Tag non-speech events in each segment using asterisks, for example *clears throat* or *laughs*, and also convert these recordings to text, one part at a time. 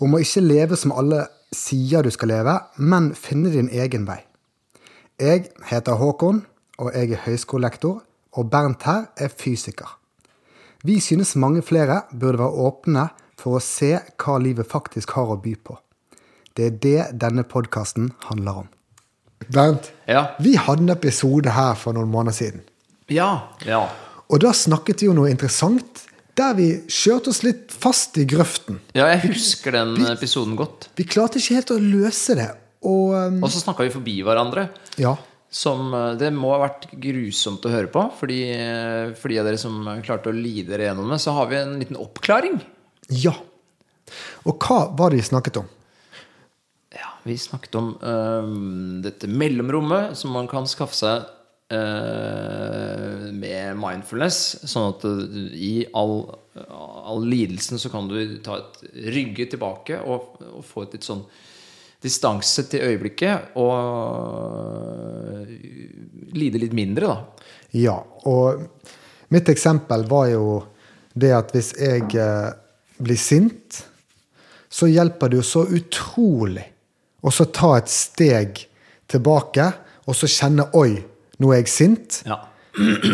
Om å ikke leve som alle sier du skal leve, men finne din egen vei. Jeg heter Håkon, og jeg er høyskolelektor, og Bernt her er fysiker. Vi synes mange flere burde være åpne for å se hva livet faktisk har å by på. Det er det denne podkasten handler om. Bernt, Ja. vi hadde en episode her for noen måneder siden. Ja. ja. Og da snakket vi om noe interessant, der vi kjørte oss litt fast i grøften. Ja, jeg husker den episoden godt. Vi klarte ikke helt å løse det. Og um, Og så snakka vi forbi hverandre. ja. Som eh, Det må ha vært grusomt å høre på. Fordi, eh, for de av dere som klarte å lide dere gjennom det, så har vi en liten oppklaring. Ja. Og hva var det vi snakket om? Ja, Vi snakket om um, dette mellomrommet som man kan skaffe seg med mindfulness. Sånn at eh, i all, all lidelsen så kan du ta et rygge tilbake og, og få et litt sånn distanse til øyeblikket. Og lide litt mindre, da. Ja. Og mitt eksempel var jo det at hvis jeg eh, blir sint, så hjelper det jo så utrolig å ta et steg tilbake og så kjenne Oi, nå er jeg sint. Ja.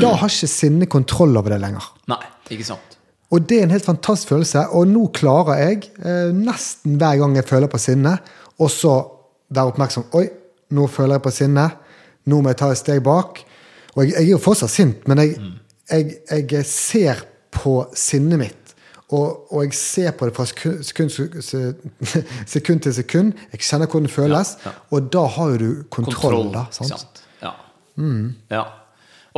Da har ikke sinnet kontroll over det lenger. Nei, ikke sant. Og det er en helt fantastisk følelse. Og nå klarer jeg, eh, nesten hver gang jeg føler på sinne, også være oppmerksom. Oi, nå føler jeg på sinne. Nå må jeg ta et steg bak. Og jeg, jeg er jo fortsatt sint, men jeg, jeg, jeg ser på sinnet mitt. Og, og jeg ser på det fra sekund, sekund, *laughs* sekund til sekund. Jeg kjenner hvordan det føles. Ja, ja. Og da har jo du kontroll. da, ikke sant? sant? Ja. ja.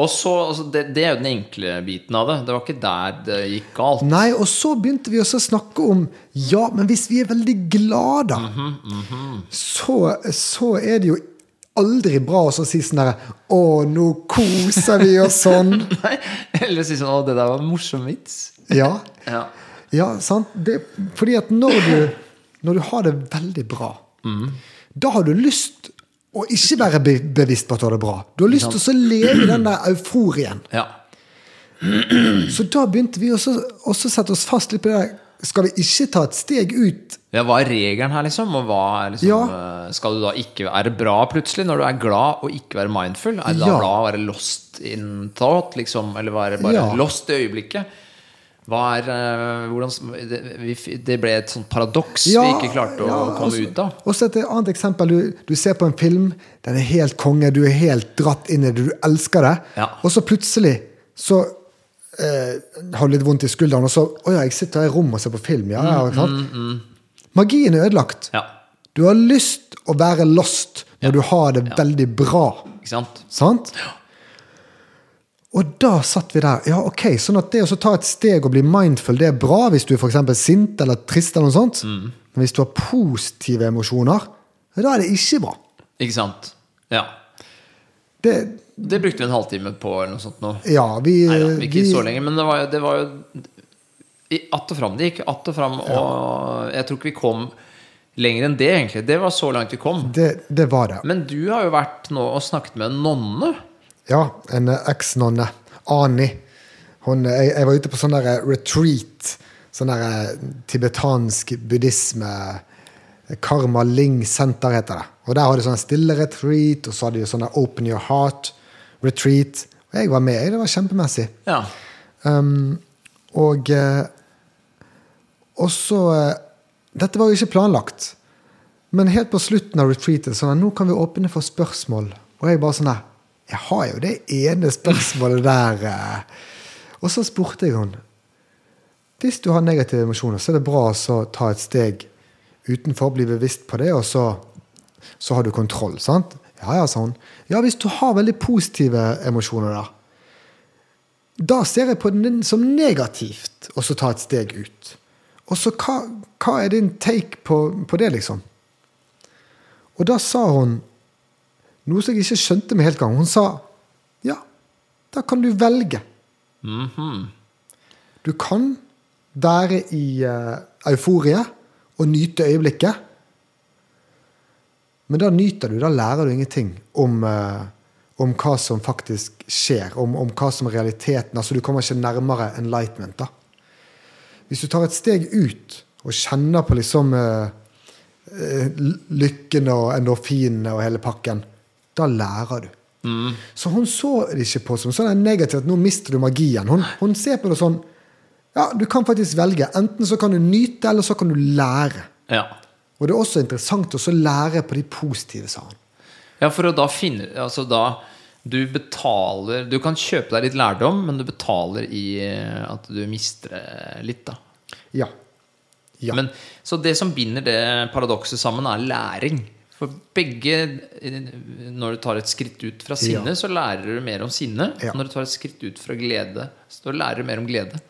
Og så, altså, det, det er jo den enkle biten av det. Det var ikke der det gikk galt. Nei, og så begynte vi også å snakke om Ja, men hvis vi er veldig glade, -hmm. Så, så er det jo aldri bra å si sånn derre Å, nå koser vi oss sånn. *laughs* Nei, Eller si sånn Å, det der var en morsom vits. Ja, Ja. ja sant? Det, fordi at når du, når du har det veldig bra, mm. da har du lyst å ikke være be bevisst på at du har det bra. Du har lyst til å leve i den der euforien. ja. *clears throat* Så da begynte vi også å sette oss fast litt på det der. Skal vi ikke ta et steg ut Ja, Hva er regelen her, liksom? Og hva er liksom Ja. eh, Skal du da ikke det bra plutselig når du er glad og ikke være mindful? Er det da Ja. bra å være lost in thought, liksom? Eller være bare Ja. lost i øyeblikket? Er eh, hvordan, det, ble et sånt paradoks vi ikke klarte å ja, komme også- ut av. Også et annet eksempel. Du, du ser på en film, den er helt konge, du er helt dratt inn i det, du elsker det. Ja. Og så plutselig så eh, har du litt vondt i skulderen, og så Å ja, jeg sitter i rommet og ser på film. Ja, ja, Mm, sant? Magien er ødelagt. Ja. Du har lyst å være lost når du har det veldig bra. Ikke sant? Sant? Og da satt vi der. Ja, ok, sånn at det å ta et steg og bli mindful, det er bra hvis du er for sint eller trist, eller noe sånt. Mm. Men hvis du har positive emosjoner, da er det ikke bra. Ikke sant? Ja. Det, Det brukte vi en halvtime på, eller noe sånt nå. ja, vi, Nei vi ikke vi så lenge, men det var det var jo att og fram. Det gikk att og fram, og jeg tror ikke vi kom lenger enn det, egentlig. Det var så langt vi kom. det, det var det. Men du har jo vært nå og snakket med en nonne. Ja, en eh, eksnonne. Ani. Hun, jeg, jeg var ute på sånn der eh, retreat. Sånn der eh, tibetansk buddhisme. Karma Ling Center heter det. Og Der hadde de sånn stille retreat, og så hadde de sånn Open Your Heart retreat. Og jeg var med. Det var kjempemessig. Ja. Um, og Og så Dette var jo ikke planlagt. Men helt på slutten av retreatet sånn at nå kan vi åpne for spørsmål. Og jeg bare sånn der Jeg har jo det ene spørsmålet der. eh. Og så spurte jeg henne Hvis du har negative emosjoner, så er det bra å ta et steg utenfor, bli bevisst på det, og så, så har du kontroll. sant? Ja, ja, sa hun. Ja, hvis du har veldig positive emosjoner, da. Da ser jeg på den som negativt, og så ta et steg ut. Og så hva, hva er din take på, på det, liksom? Og da sa hun noe som jeg ikke skjønte med helt gang. Hun sa ja, da kan du velge. Mhm. Du kan være i uh, euforie og nyte øyeblikket. Men da nyter du, da lærer du ingenting om, uh, om hva som faktisk skjer, om, om hva som er realiteten. Altså, du kommer ikke nærmere enlightenment. da. Hvis du tar et steg ut og kjenner på liksom uh, lykken og endorfinene og hele pakken, da lærer du. Så hun så det ikke på som sånn negativt at nå mister du magien. Hun, hun ser på det sånn ja, du kan faktisk velge. Enten så kan du nyte, eller så kan du lære. Ja. Og det er også interessant å lære på de positive, sa han. Ja, for å da finne Altså da du betaler Du kan kjøpe deg litt lærdom, men du betaler i eh, at du mister det litt, da. Ja. Ja. Men, så det som binder det paradokset sammen, er læring. For begge Når du tar et skritt ut fra sinne, Ja. så lærer du mer om sinne. Ja. Når du tar et skritt ut fra glede, så lærer du mer om glede.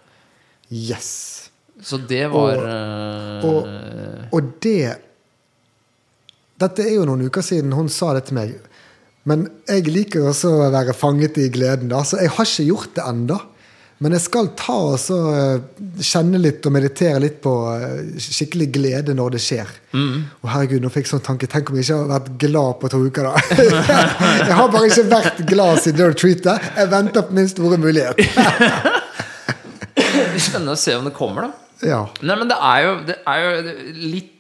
Yes. Så det var Og- eh, og- Og det Dette er jo noen uker siden hun sa det til meg. Men jeg liker også å være fanget i gleden. da, Så jeg har ikke gjort det ennå. Men jeg skal ta og så eh, kjenne litt og meditere litt på eh, skikkelig glede når det skjer. Og herregud, nå fikk jeg sånn tanke. Tenk om jeg ikke har vært glad på to uker, da. *laughs* jeg har bare ikke vært glad siden det retreatet. Jeg venter på min store mulighet. *laughs* Spennende å se om det kommer, da. Ja. Nei, men det er jo, det er jo litt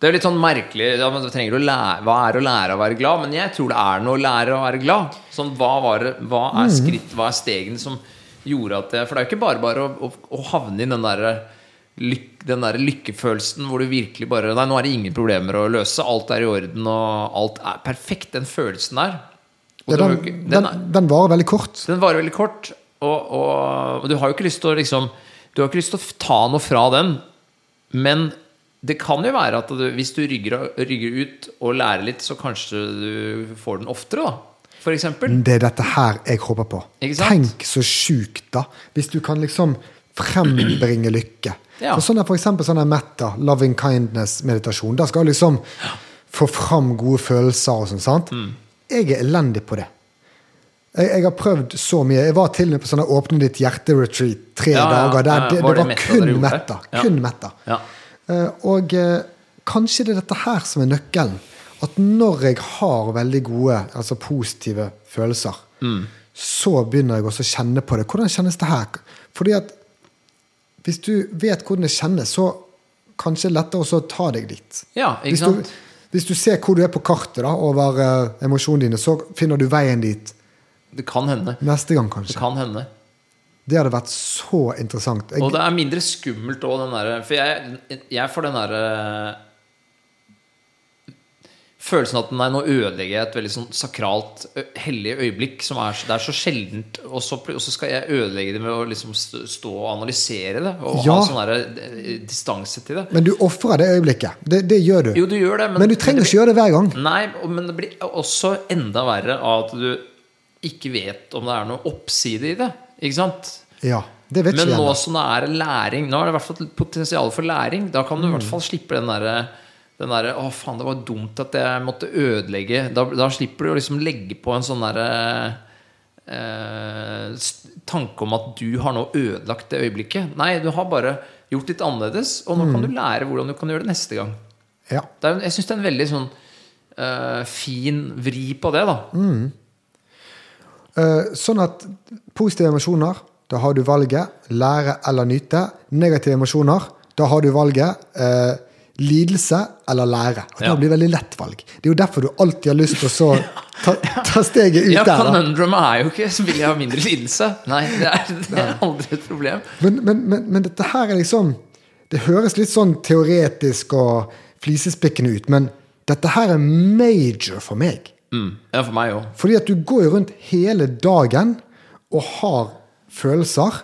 Det er litt sånn merkelig ja, lære, Hva er å lære å være glad? Men jeg tror det er noe å lære å være glad. Sånn, hva, var, hva er skritt, hva er stegene som gjorde at det For det er jo ikke bare bare å, å, å havne i den derre den der lykkefølelsen hvor du virkelig bare Nei, nå er det ingen problemer å løse. Alt er i orden, og alt er perfekt. Den følelsen der. Ja, den, ikke- den, den er- den varer veldig kort. den varer veldig kort, og, og, og du har jo ikke lyst til å liksom Du har ikke lyst til å ta noe fra den, men det kan jo være at du, hvis du rygger, rygger ut og lærer litt, så kanskje du får den oftere, da. For eksempel. Det er dette her jeg håper på. Tenk så sjukt, da. Hvis du kan liksom frembringe lykke. Ja. For, sånn er for eksempel sånn metta, loving kindness-meditasjon. Da skal du liksom få fram gode følelser og sånn. sant? Mm. Jeg er elendig på det. Jeg, jeg har prøvd så mye. Jeg var til og med på sånn Åpne ditt hjerte-retreat tre Ja, dager. Der, det, det, var det var Metta kun dere gjorde? Ja. Kun metta. Ja. Eh, og eh, kanskje det er dette her som er nøkkelen. At når jeg har veldig gode, altså positive følelser, Mm. så begynner jeg også å kjenne på det. Hvordan kjennes det her? Fordi at hvis du vet hvordan det kjennes, så kanskje det er lettere også å ta deg dit. Ja, ikke Hvis du, sant? hvis du ser hvor du er på kartet da, over uh, emosjonene dine, så finner du veien dit Det kan hende. neste gang, kanskje. Det kan hende. Det hadde vært så interessant. Jeg, Og det er mindre skummelt òg, den derre For jeg, jeg får den derre Følelsen at nei, nå ødelegger jeg et veldig sånn sakralt, hellig øyeblikk som er, det er så sjeldent, og så, og så skal jeg ødelegge det med å liksom stå og analysere det. Og Ja. ha sånn eh, distanse til det. men du ofrer det øyeblikket. Det, det gjør du. Jo, du gjør det, men, men du trenger ikke gjøre det hver gang. Nei, men det blir også enda verre av at du ikke vet om det er noe oppside i det. Ikke sant? Ja, det vet Men ikke nå som det er læring Nå er det i hvert fall potensial for læring. Da kan du i hvert fall slippe den derre den der, Å, faen, det var dumt at jeg måtte ødelegge Da, da slipper du å liksom legge på en sånn derre eh, tanke om at du har nå ødelagt det øyeblikket. Nei, du har bare gjort litt annerledes, og nå Mm. kan du lære hvordan du kan gjøre det neste gang. Ja. Det er, jeg syns det er en veldig sånn eh, fin vri på det, da. Mm. Eh, sånn at positive emosjoner, da har du valget lære eller nyte. Negative emosjoner, da har du valget eh, lidelse eller lære. Og Ja. Det blir veldig lett valg. Det er jo derfor du alltid har lyst til å så ta, ta steget ut Ja, der. Ja, Conundrum er jo ikke så vil jeg ha mindre lidelse. Nei, det er, det er aldri et problem. Men, men, men, men dette her er liksom Det høres litt sånn teoretisk og flisespikkende ut, men dette her er major for meg. Mm. Ja, for meg òg. Fordi at du går jo rundt hele dagen og har følelser,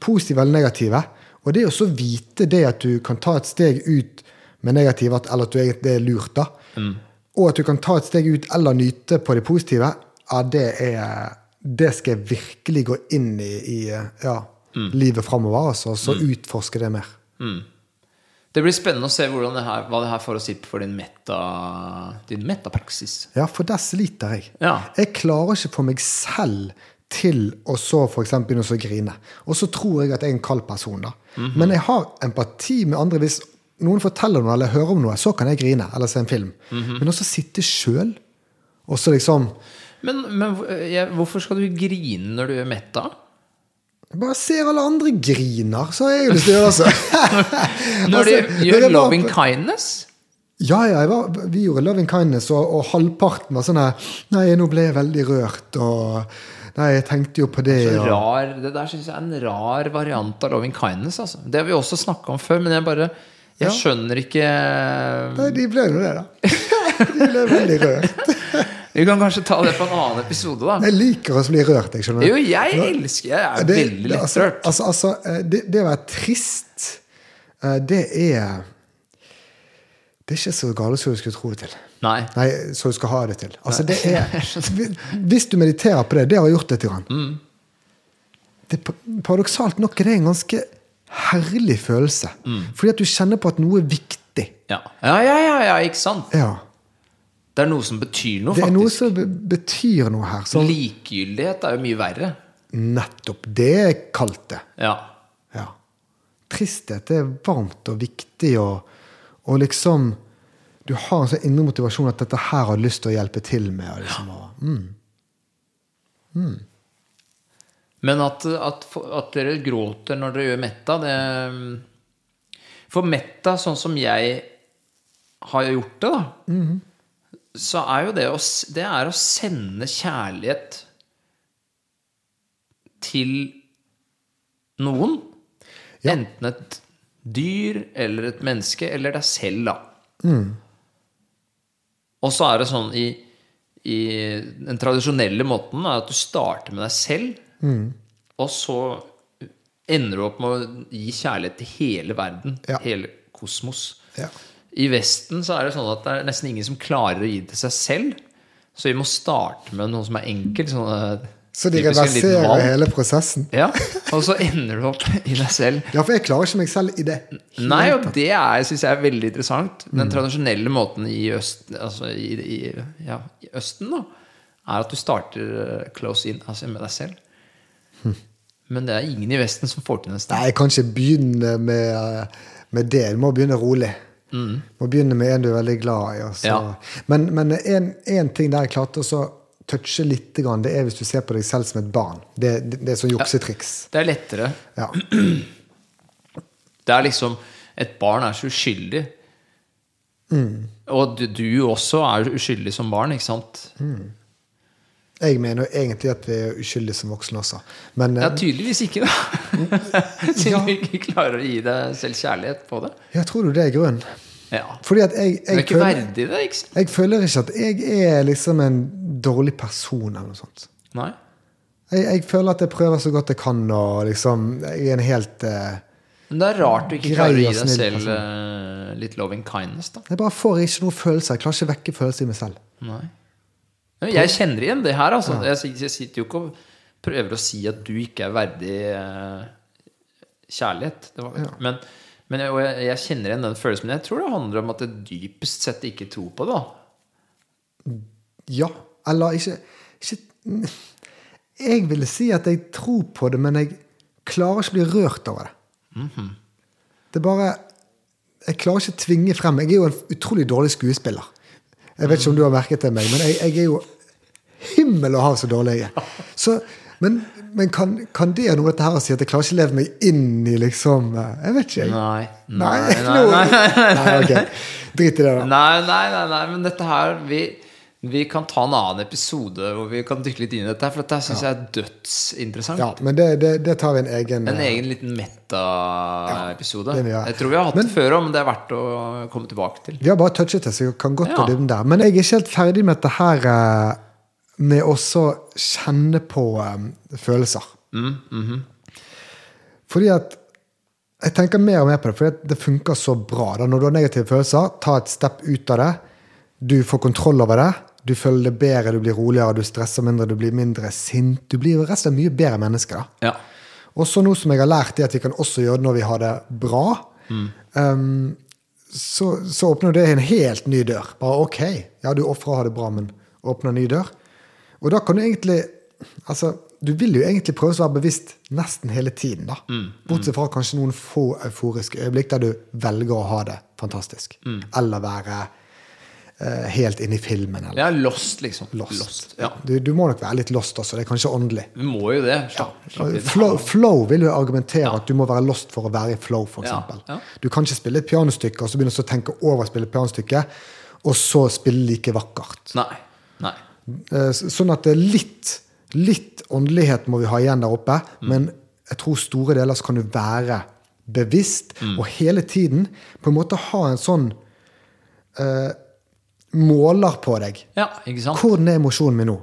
positive eller negative. Og det å så vite det at du kan ta et steg ut med negative, eller at du egentlig er lurt, da, og at du kan ta et steg ut eller nyte på det positive, ja, det er Det skal jeg virkelig gå inn i, i ja, livet framover, altså, så utforske det mer. Det blir spennende å se det her, hva det her får å si for din, meta, din metapraksis. Ja, for der sliter jeg. Ja. Jeg klarer ikke for meg selv til å så for eksempel begynne å grine. Og så tror jeg at jeg er en kald person, da. Mhm. Men jeg har empati med andre. Hvis noen forteller noe eller hører om noe, så kan jeg grine eller se en film. Mhm. Men også sitte sjøl og så liksom Men, men jeg, hvorfor skal du grine når du er metta? Bare ser alle andre griner, så har jeg lyst til å gjøre det. Altså. *laughs* Når de du gjør loving kindness? Ja, ja, var, vi gjorde Loving Kindness, og, og halvparten var sånn her Nei, nå ble jeg veldig rørt, og Nei, jeg tenkte jo på det. Så rar, det der syns jeg er en rar variant av loving kindness. Altså. Det har vi også snakka om før, men jeg bare Jeg Ja. skjønner ikke nei, de ble jo det, da. *laughs* De ble veldig rørt. Vi kan kanskje ta det på en annen episode, da. Jeg liker å bli rørt, jeg skjønner. Jo, jeg elsker Jeg er Det- veldig rørt altså- lettrørt. Altså, altså, eh, det, det å være trist, eh, det er Det er ikke så galt som du skulle tro det til. Nei. Nei, så du skal ha det til. Altså, det er, *laughs* hvis du mediterer på det, det har jeg gjort litt. Grann. Mm. Det, paradoksalt nok er det en ganske herlig følelse. Mm. Fordi at du kjenner på at noe er viktig. Ja. ja, ja, ja, ja, ikke sant? Ja. Det er noe som betyr noe, faktisk. Det er noe som be- betyr noe her. Så... Likegyldighet er jo mye verre. nettopp det er kaldt, det. Ja. Ja. Tristhet er varmt og viktig, og, og liksom Du har en sånn indre motivasjon at dette her har lyst til å hjelpe til med. Liksom, og, mm. Men at, at, at dere gråter når dere gjør metta, det For metta, sånn som jeg har gjort det, da, så er jo det å, det er å sende kjærlighet til noen. Ja. Enten et dyr eller et menneske eller deg selv, da. Og så er det sånn i, i den tradisjonelle måten er at du starter med deg selv, og så ender du opp med å gi kjærlighet til hele verden, Ja. hele kosmos. Ja. I Vesten så er det sånn at det er nesten ingen som klarer å gi det til seg selv. Så vi må starte med noe som er enkelt. Sånn, eh, Så de reverserer hele prosessen. Ja, og så ender du opp i deg selv. Ja, for jeg klarer ikke meg selv i det. Nei, og det syns jeg er veldig interessant. Den tradisjonelle måten i, øst, altså i, i, ja, i Østen da, er at du starter eh, close in, altså med deg selv. Men det er ingen i Vesten som får til det. Nei, jeg kan ikke begynne med, eh, med det. Du må begynne rolig. Må begynne med en du er veldig glad i. Ja. Men, men en, en ting der jeg klarte å touche litt, det er hvis du ser på deg selv som et barn. Det, det, det er sånn juksetriks. Det er lettere. Ja. Det er liksom Et barn er så uskyldig. Og du, du også er uskyldig som barn, ikke sant? Jeg mener egentlig at vi er uskyldige som voksne også. Men eh, Ja, tydeligvis ikke, da. *laughs* Siden du ikke klarer å gi deg selv kjærlighet på det. jeg tror du det er grunnen. Ja. Fordi at jeg, er jeg, ikke føler, verdig det, ikke sant? jeg føler ikke at jeg er liksom en dårlig person eller noe sånt. Nei. Jeg, jeg føler at jeg prøver så godt jeg kan, og liksom Jeg er en helt eh, Men det er rart du ikke klarer å gi deg selv person. eh, litt loving kindness, da. Jeg bare får ikke noe følelser. Jeg klarer ikke å vekke følelser i meg selv. Nei. Jeg kjenner igjen det her, altså. Jeg, sitter jo ikke og prøver å si at du ikke er verdig eh, kjærlighet. Det var, Men, men jeg, jeg, jeg kjenner igjen den følelsen. Men jeg tror det handler om at jeg dypest sett ikke tror på det. da Ja. Eller ikke, ikke Jeg ville si at jeg tror på det, men jeg klarer ikke å bli rørt over det. Det er bare Jeg klarer ikke å tvinge frem. Jeg er jo en utrolig dårlig skuespiller. Jeg vet ikke om du har merket det, meg, men jeg, jeg er jo himmel og hav så dårlig jeg er. Så, men men kan, kan det ha noe dette her å si at jeg klarer ikke å leve meg inn i liksom eh, Jeg vet ikke. jeg. Nei. Nei, Nei, nei, nå- nei. nei, ok. Drit i det, da. Nei, nei, nei, nei, men dette her vi, vi kan ta en annen episode hvor vi kan dykke litt inn i dette. For dette syns jeg er dødsinteressant. Ja, men det, det, det tar vi en egen En eh, egen liten meta-episode. Ja, jeg. tror vi har hatt Men- det før òg, men det er verdt å komme tilbake til. Vi har bare touchet det, så vi kan godt Ja. dybden der. Men jeg er ikke helt ferdig med dette her eh, med også kjenne på um, følelser. Mm, mhm. Fordi at jeg tenker mer og mer på det, fordi det funker så bra. Da. Når du har negative følelser, ta et step ut av det. Du får kontroll over det. Du føler det bedre, du blir roligere, du stresser mindre, du blir mindre sint. Du blir rett og slett mye bedre menneske. Ja. Og så noe som jeg har lært er at vi kan også gjøre det når vi har det bra, um, så, så åpner det en helt ny dør. Bare OK, ja, du ofrer å ha det bra, men åpner en ny dør. Og da kan du egentlig Altså, du vil jo egentlig prøve å være bevisst nesten hele tiden, da. Bortsett fra kanskje noen få euforiske øyeblikk der du velger å ha det fantastisk. Eller være helt inn i filmen. Eller er lost, liksom. lost. Ja. Du, du må nok være litt lost også. Det er kanskje åndelig. Vi må jo det. Slapp, slapp Flow, flow vil jo argumentere at du må være lost for å være i flow, f.eks. Ja, ja. Du kan ikke spille et pianostykke og så begynne å tenke over å spille et pianostykke, og så spille like vakkert. Nei. Nei. Eh, Sånn at det litt, litt åndelighet må vi ha igjen der oppe, Mm. men jeg tror store deler så kan du være bevisst Mm. og hele tiden på en måte ha en sånn eh, måler på deg. Ja, ikke sant? Hvordan er emosjonen min nå?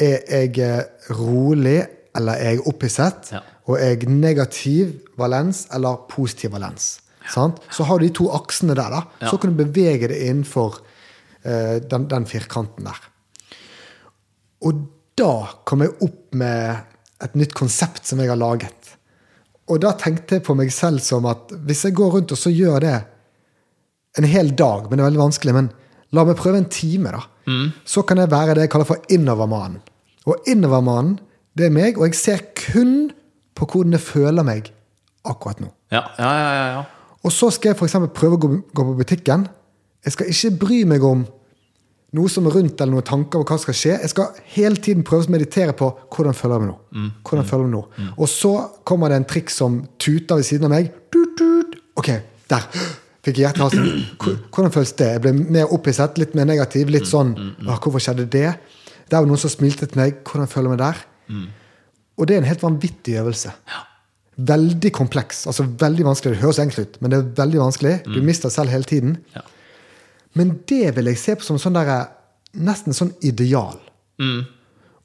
Er jeg eh, rolig, eller er jeg opphisset? Ja. Og er jeg negativ valens eller positiv valens? Sant? Så har du de to aksene der, da. Ja. Så kan du bevege det innenfor uh, den, den firkanten der. Og da kom jeg opp med et nytt konsept som jeg har laget. Og da tenkte jeg på meg selv som at hvis jeg går rundt og så gjør det en hel dag, men det er veldig vanskelig, men la meg prøve en time, da. Så kan jeg være det jeg kaller for innovermannen. Og innovermannen, det er meg, og jeg ser kun på hvordan jeg føler meg akkurat nå. Ja, ja, ja. ja. Og så skal jeg f.eks. prøve å gå, gå på butikken. Jeg skal ikke bry meg om noe som er rundt, eller noen tanker om hva som skal skje. Jeg skal hele tiden prøve å meditere på hvordan føler jeg meg nå. Hvordan føler jeg meg nå. Og så kommer det en trikk som tuter ved siden av meg. Tut, tut. Ok, der. Fikk jeg hjertehalsen. *clears throat* Hvor- Hvordan føles det? Jeg ble mer opphisset, litt mer negativ. Litt sånn Hvorfor skjedde det? Der var noen som smilte til meg. Hvordan føler jeg meg der? Og det er en helt vanvittig øvelse. Veldig kompleks. altså veldig vanskelig. Det høres enkelt ut, men det er veldig vanskelig. Du mister selv hele tiden. Ja. Men det vil jeg se på som sånn der, nesten sånn ideal.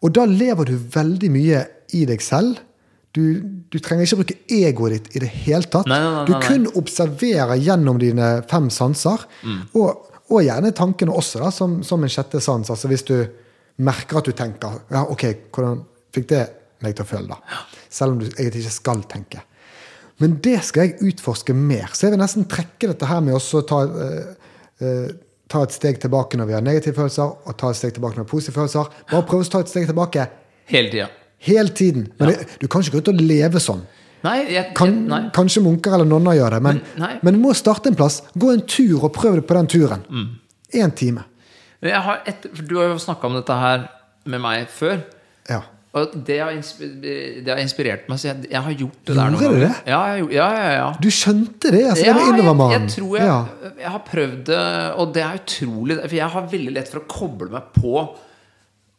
Og da lever du veldig mye i deg selv. Du, du trenger ikke bruke egoet ditt i det hele tatt. Nei, nei, nei, du kun observerer gjennom dine fem sanser, og, og gjerne tankene også, da, som, som en sjette sans. Altså hvis du merker at du tenker ja, ok, hvordan fikk det meg til å føle, da? Selv om du egentlig ikke skal tenke. Men det skal jeg utforske mer. Så jeg vil nesten trekke dette her med å ta, eh, eh, ta et steg tilbake når vi har negative følelser, og ta et steg tilbake når vi har positive følelser. Bare prøve å ta et steg tilbake Hele tida. Hele tiden. Men det, du kan ikke gå ut og leve sånn. Nei, jeg, Kan, nei. Kanskje munker eller nonner gjør det, men, Men- men du må starte en plass. Gå en tur og prøv det på den turen. Mm. Time. Har et, du har jo snakka om dette her med meg før. Ja. Og det har, det har inspirert meg, så jeg, jeg har gjort det der Gjorde du det? Ja, ja, ja, ja. Du skjønte det? Altså, Ja, det jeg, jeg tror jeg, jeg har prøvd det, og det er utrolig For jeg har veldig lett for å koble meg på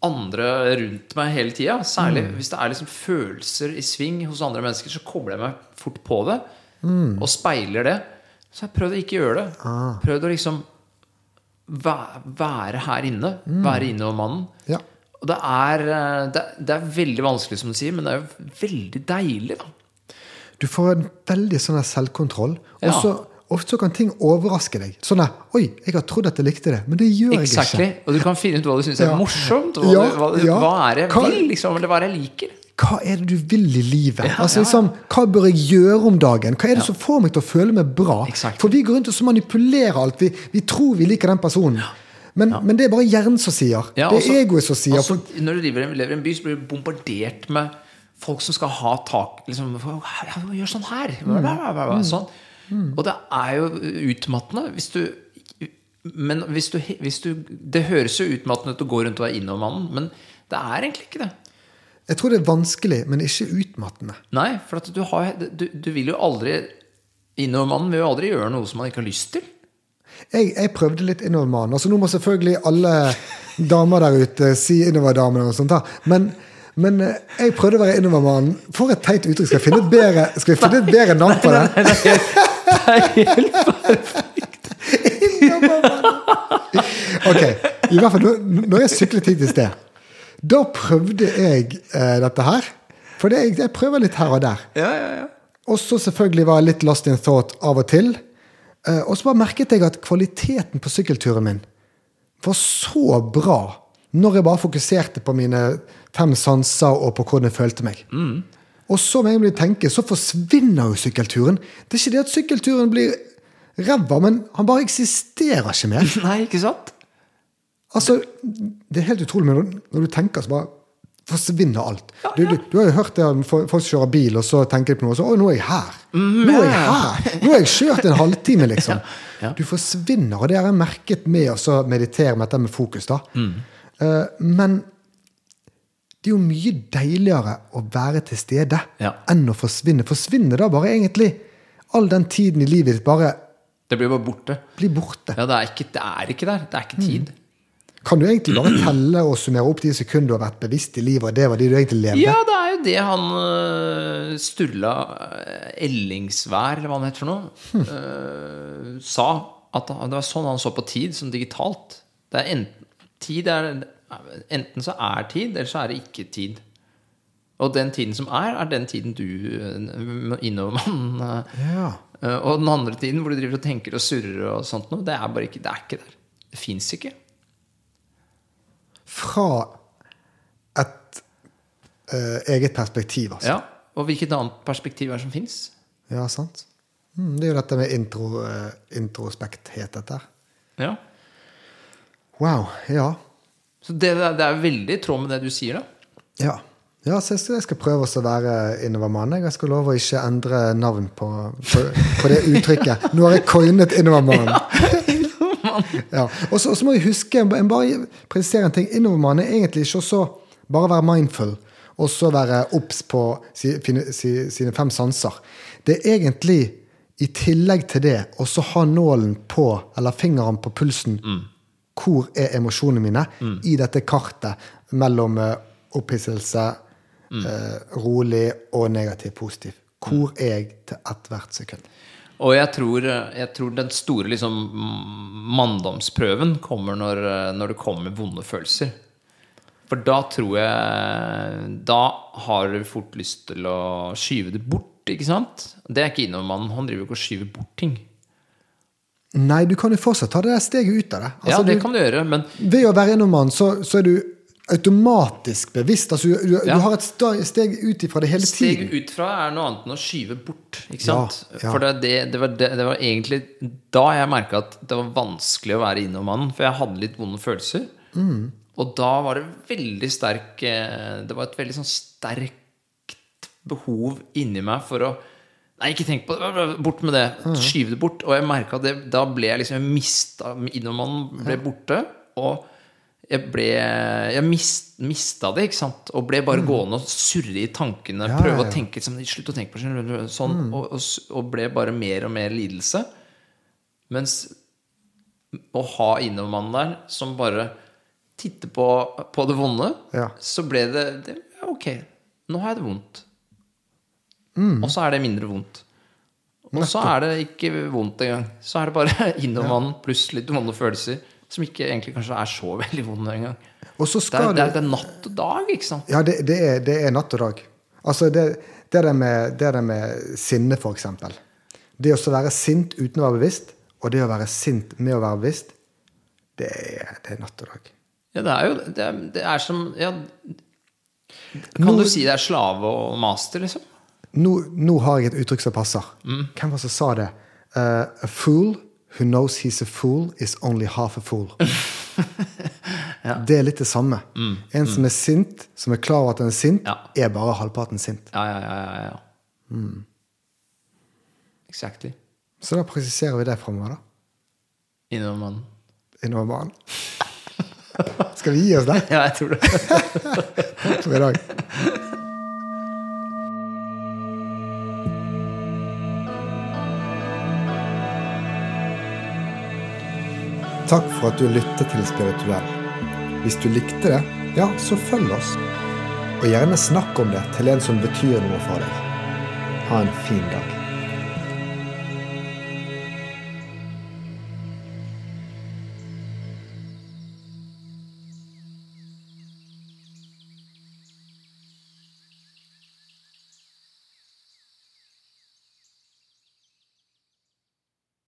andre rundt meg hele tida. Særlig Mm. hvis det er liksom følelser i sving hos andre mennesker, så kobler jeg meg fort på det. Mm. Og speiler det. Så jeg prøvd å ikke gjøre det. Ah. Prøvd å liksom væ- være her inne. Mm. Være innovermannen. Ja. Og det er, eh, det, er- det er veldig vanskelig, som du sier, men det er jo veldig deilig. da Du får en veldig sånn selvkontroll. Og Ja. Ofte så kan ting overraske deg. Sånn at, Oi, jeg har trodd at jeg likte det, men det gjør jeg Exactly. ikke. Og du kan finne ut hva du syns er Ja. morsomt. Hva, Ja, du, hva, ja. hva er det jeg vil, liksom, eller hva er det jeg liker. Hva er det du vil i livet? Altså liksom, Hva bør jeg gjøre om dagen? Hva er det som får meg til å føle meg bra? Exactly. For vi går rundt og så manipulerer alt. Vi, vi tror vi liker den personen. Men, men det er bare hjernen som sier. Det er egoet som sier. også, For, når du lever, lever i en by, så blir du bombardert med folk som skal ha tak liksom, Gjør sånn her! Bla, bla, sånn. Og det er jo utmattende hvis du Men hvis du, hvis du Det høres jo utmattende ut å gå rundt og være innovermannen, men det er egentlig ikke det. jeg tror det er vanskelig, men ikke utmattende. Nei, for du, har, du, du vil jo aldri Innovermannen vil jo aldri gjøre noe som man ikke har lyst til. Jeg, jeg prøvde litt innovermannen. Altså, nå må selvfølgelig alle damer der ute si innoverdamen og sånt. da. Men, men eh, jeg prøvde å være innovermannen. For et teit uttrykk. Skal jeg finne et bedre, finne et bedre navn på det? *laughs* Ok, i hvert fall når- Når jeg syklet hit i sted, da prøvde jeg eh, dette her. For det, jeg, jeg prøver litt her og der. Ja, ja, ja. Og så selvfølgelig var jeg litt lost in thought av og til. Eh, Og så bare merket jeg at kvaliteten på sykkelturen min var så bra når jeg bare fokuserte på mine fem sanser og på hvordan jeg følte meg. Og så med en gang du tenker, så forsvinner jo sykkelturen. Det er ikke det at sykkelturen blir ræva, men han bare eksisterer ikke mer. *laughs* Nei, ikke sant? Altså, Det er helt utrolig, men når, du tenker, så bare forsvinner alt. Du, du, du har jo hørt det at folk kjører bil, og så tenker de på noe, og så Å, nå er jeg her! Nå er jeg her! Nå har jeg kjørt en halvtime, *laughs* liksom. Ja. Du forsvinner, og det har jeg merket med å meditere med dette med fokus, da. Eh, men det er jo mye deiligere å være til stede Ja. enn å forsvinne. Forsvinne da bare egentlig all den tiden i livet ditt bare Det blir bare borte. blir borte. Ja, det er ikke, det er ikke der. Det er ikke tid. Kan du egentlig bare telle og summere opp de sekundene du har vært bevisst i livet, og det var de du egentlig levde? Ja, det er jo det han uh, Sturla øh, Ellingsvær, eller hva han heter for noe, øh, sa. At det var sånn han så på tid, som digitalt. Det er enten, tid er, enten så er tid, eller så er det ikke tid. Og den tiden som er, er den tiden du innover innovermann øh, Ja. øh, Og den andre tiden hvor du driver og tenker og surrer og sånt noe, det er bare ikke, det er ikke der. Det fins ikke. Fra et uh, eget perspektiv, altså. Ja. Og hvilket annet perspektiv er det som fins? Ja, sant? Mm, det er jo dette med intro, uh, introspekthet, dette. Ja. Wow. Ja. Så det, det er veldig i tråd med det du sier, da. Ja. ja så jeg jeg skal prøve å være innovermann. Jeg skal love å ikke endre navn på, på, på det uttrykket. *laughs* Nå har jeg coinet innovermann. Ja. Og så må vi huske, jeg bare presisere en ting. Innovermann er egentlig ikke også bare være mindful og så være obs på sine fem sanser. Det er egentlig i tillegg til det å ha nålen på, eller fingeren på pulsen. Hvor er emosjonene mine i dette kartet mellom eh, opphisselse, eh, rolig og negativ positiv? Hvor er jeg til ethvert sekund? Og jeg tror, jeg tror den store liksom, manndomsprøven kommer når, når det kommer vonde følelser. For da tror jeg Da har du fort lyst til å skyve det bort, ikke sant? Det er ikke innovermannen. Han driver ikke og skyver bort ting. Nei, du kan jo fortsatt ta det der steget ut av det. Ja, Altså, det du, kan du gjøre, men Ved å være innovermann, så, så er du automatisk bevisst. Altså, du, Ja. du har et steg ut ifra det hele Steg tiden. ut fra er noe annet enn å skyve bort. Ikke sant? Ja, ja. For det, det, det, var det, var egentlig da jeg merka at det var vanskelig å være innovermannen. For jeg hadde litt vonde følelser. Mm. Og da var det veldig sterk eh, Det var et veldig sånn sterkt behov inni meg for å Nei, ikke tenk på det. Bort med det. Skyv det bort. Og jeg merka det, da ble jeg liksom Jeg mista Innovermannen ble borte. Og jeg ble Jeg mist, mista det, ikke sant? Og ble bare gående og surre i tankene. Mm. Ja, prøve ja, ja. å tenke liksom, Slutt å tenke på det. Sånn. Og, og, og ble bare mer og mer lidelse. Mens å ha innomannen der som bare titter på, på det vonde, så ble det, det Ok, nå har jeg det vondt. Mm. Og så er det mindre vondt. Og så er det ikke vondt engang. Så er det bare *laughs* innovermannen pluss litt vonde følelser. Som ikke egentlig kanskje er så *laughs* veldig vonde engang. Det, er- det, er- det er natt og dag, ikke sant? Ja, det, det, er, det er natt og dag. Altså, det, det der med, det der med sinne, for eksempel. Det å være sint uten å være bevisst, og det å være sint med å være bevisst, det er, det natt og dag. Ja, det er jo det er, som ja, Kan du si det er slave og master, liksom? Nå, nå har jeg et uttrykk som passer. Mm. Hvem var det som sa det? Uh, a fool who knows he's a fool, is only half a fool. *laughs* Det er litt det samme. En som er sint, som er klar over at han er sint, Mm. Ja. er bare halvparten sint. Ja, ja, ja. ja, ja. Mm. Exactly. Så da presiserer vi det framover, da. Innover mannen. Innover mannen. Skal vi gi oss der *laughs* Ja, jeg tror det. *laughs* Takk for i dag? Takk for at du lyttet til Spirituell. Hvis du likte det, ja, så følg oss. Og gjerne snakk om det til en som betyr noe for deg. Ha en fin dag.